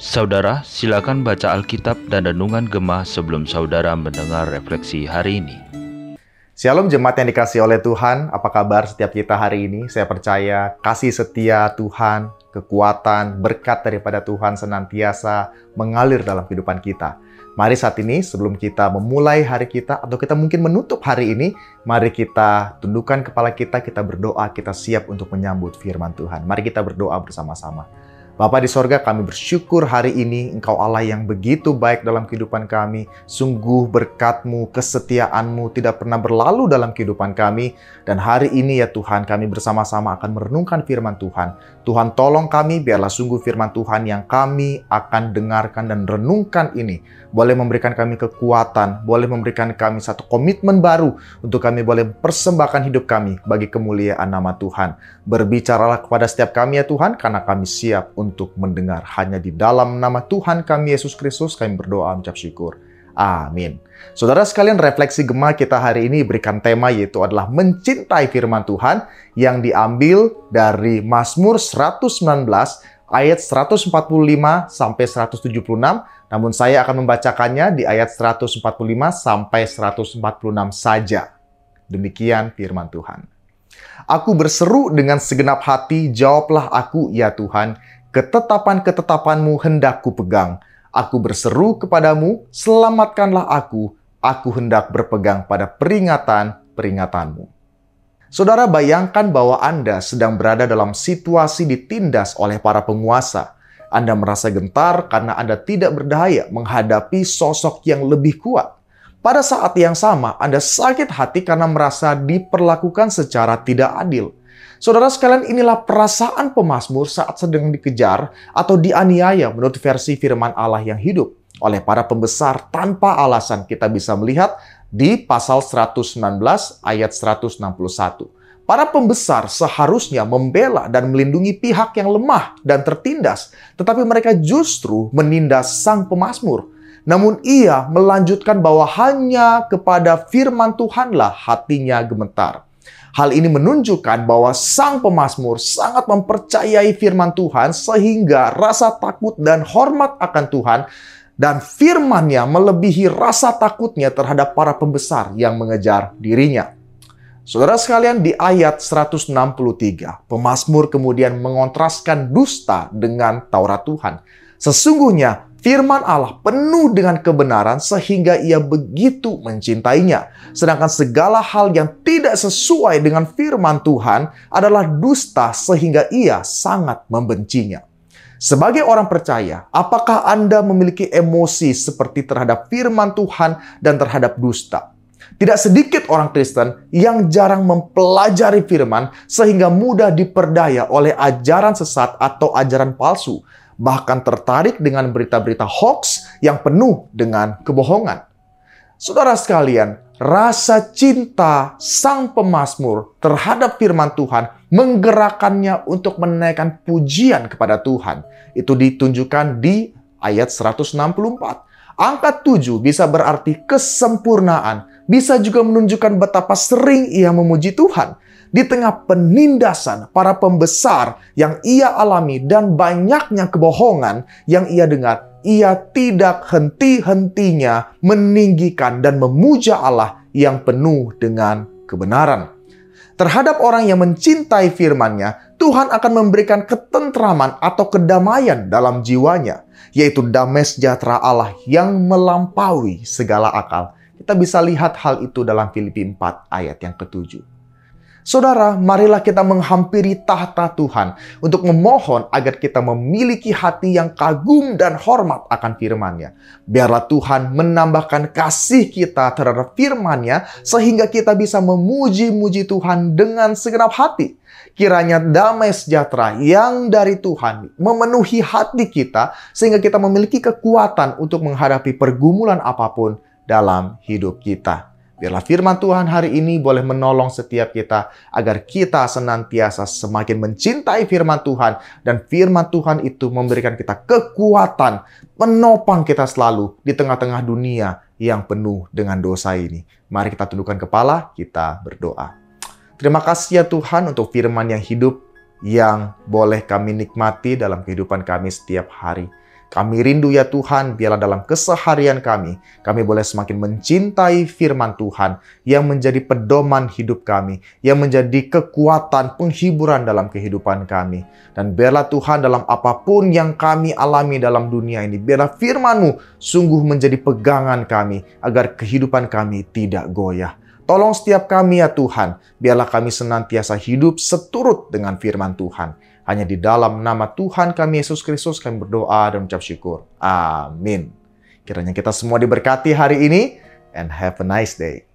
Saudara, silakan baca Alkitab dan Renungan Gemah sebelum saudara mendengar refleksi hari ini. Shalom jemaat yang dikasih oleh Tuhan, apa kabar setiap kita hari ini? Saya percaya kasih setia Tuhan, kekuatan, berkat daripada Tuhan senantiasa mengalir dalam kehidupan kita. Mari saat ini sebelum kita memulai hari kita atau kita mungkin menutup hari ini, mari kita tundukkan kepala kita, kita berdoa, kita siap untuk menyambut firman Tuhan. Mari kita berdoa bersama-sama. Bapa di sorga, kami bersyukur hari ini Engkau Allah yang begitu baik dalam kehidupan kami. Sungguh berkatmu, kesetiaanmu tidak pernah berlalu dalam kehidupan kami. Dan hari ini ya Tuhan, kami bersama-sama akan merenungkan firman Tuhan. Tuhan tolong kami, biarlah sungguh firman Tuhan yang kami akan dengarkan dan renungkan ini. Boleh memberikan kami kekuatan, boleh memberikan kami satu komitmen baru untuk kami boleh persembahkan hidup kami bagi kemuliaan nama Tuhan. Berbicaralah kepada setiap kami ya Tuhan, karena kami siap untuk mendengar. Hanya di dalam nama Tuhan kami Yesus Kristus kami berdoa mengucap syukur. Amin. Saudara sekalian, refleksi Gema kita hari ini berikan tema yaitu adalah mencintai firman Tuhan yang diambil dari Mazmur 119 ayat 145 sampai 176. Namun saya akan membacakannya di ayat 145 sampai 146 saja. Demikian firman Tuhan. Aku berseru dengan segenap hati, jawablah aku ya Tuhan ketetapan-ketetapanmu hendak ku pegang. Aku berseru kepadamu, selamatkanlah aku. Aku hendak berpegang pada peringatan-peringatanmu. Saudara bayangkan bahwa Anda sedang berada dalam situasi ditindas oleh para penguasa. Anda merasa gentar karena Anda tidak berdaya menghadapi sosok yang lebih kuat. Pada saat yang sama, Anda sakit hati karena merasa diperlakukan secara tidak adil. Saudara sekalian, inilah perasaan pemazmur saat sedang dikejar atau dianiaya menurut versi firman Allah yang hidup oleh para pembesar tanpa alasan. Kita bisa melihat di pasal 119 ayat 161. Para pembesar seharusnya membela dan melindungi pihak yang lemah dan tertindas, tetapi mereka justru menindas sang pemazmur. Namun ia melanjutkan bahwa hanya kepada firman Tuhanlah hatinya gemetar. Hal ini menunjukkan bahwa sang pemazmur sangat mempercayai firman Tuhan sehingga rasa takut dan hormat akan Tuhan dan firmannya melebihi rasa takutnya terhadap para pembesar yang mengejar dirinya. Saudara sekalian, di ayat 163, pemazmur kemudian mengontraskan dusta dengan Taurat Tuhan. Sesungguhnya Firman Allah penuh dengan kebenaran sehingga ia begitu mencintainya. Sedangkan segala hal yang tidak sesuai dengan firman Tuhan adalah dusta sehingga ia sangat membencinya. Sebagai orang percaya, apakah Anda memiliki emosi seperti terhadap firman Tuhan dan terhadap dusta? Tidak sedikit orang Kristen yang jarang mempelajari firman sehingga mudah diperdaya oleh ajaran sesat atau ajaran palsu bahkan tertarik dengan berita-berita hoax yang penuh dengan kebohongan. Saudara sekalian, rasa cinta sang pemazmur terhadap firman Tuhan menggerakkannya untuk menaikkan pujian kepada Tuhan. Itu ditunjukkan di ayat 164. Angka 7 bisa berarti kesempurnaan, bisa juga menunjukkan betapa sering ia memuji Tuhan di tengah penindasan para pembesar yang ia alami dan banyaknya kebohongan yang ia dengar, ia tidak henti-hentinya meninggikan dan memuja Allah yang penuh dengan kebenaran. Terhadap orang yang mencintai firman-Nya, Tuhan akan memberikan ketentraman atau kedamaian dalam jiwanya, yaitu damai sejahtera Allah yang melampaui segala akal. Kita bisa lihat hal itu dalam Filipi 4 ayat yang ketujuh. Saudara, marilah kita menghampiri tahta Tuhan untuk memohon agar kita memiliki hati yang kagum dan hormat akan firman-Nya. Biarlah Tuhan menambahkan kasih kita terhadap firman-Nya sehingga kita bisa memuji-muji Tuhan dengan segenap hati. Kiranya damai sejahtera yang dari Tuhan memenuhi hati kita sehingga kita memiliki kekuatan untuk menghadapi pergumulan apa pun dalam hidup kita. Biarlah firman Tuhan hari ini boleh menolong setiap kita agar kita senantiasa semakin mencintai firman Tuhan dan firman Tuhan itu memberikan kita kekuatan menopang kita selalu di tengah-tengah dunia yang penuh dengan dosa ini. Mari kita tundukkan kepala, kita berdoa. Terima kasih ya Tuhan untuk firman yang hidup yang boleh kami nikmati dalam kehidupan kami setiap hari. Kami rindu ya Tuhan, biarlah dalam keseharian kami, kami boleh semakin mencintai firman Tuhan yang menjadi pedoman hidup kami, yang menjadi kekuatan penghiburan dalam kehidupan kami. Dan biarlah Tuhan dalam apa pun yang kami alami dalam dunia ini, biarlah firman-Mu sungguh menjadi pegangan kami, agar kehidupan kami tidak goyah. Tolong setiap kami ya Tuhan, biarlah kami senantiasa hidup seturut dengan firman Tuhan. Hanya di dalam nama Tuhan kami Yesus Kristus kami berdoa dan mengucap syukur. Amin. Kiranya kita semua diberkati hari ini and have a nice day.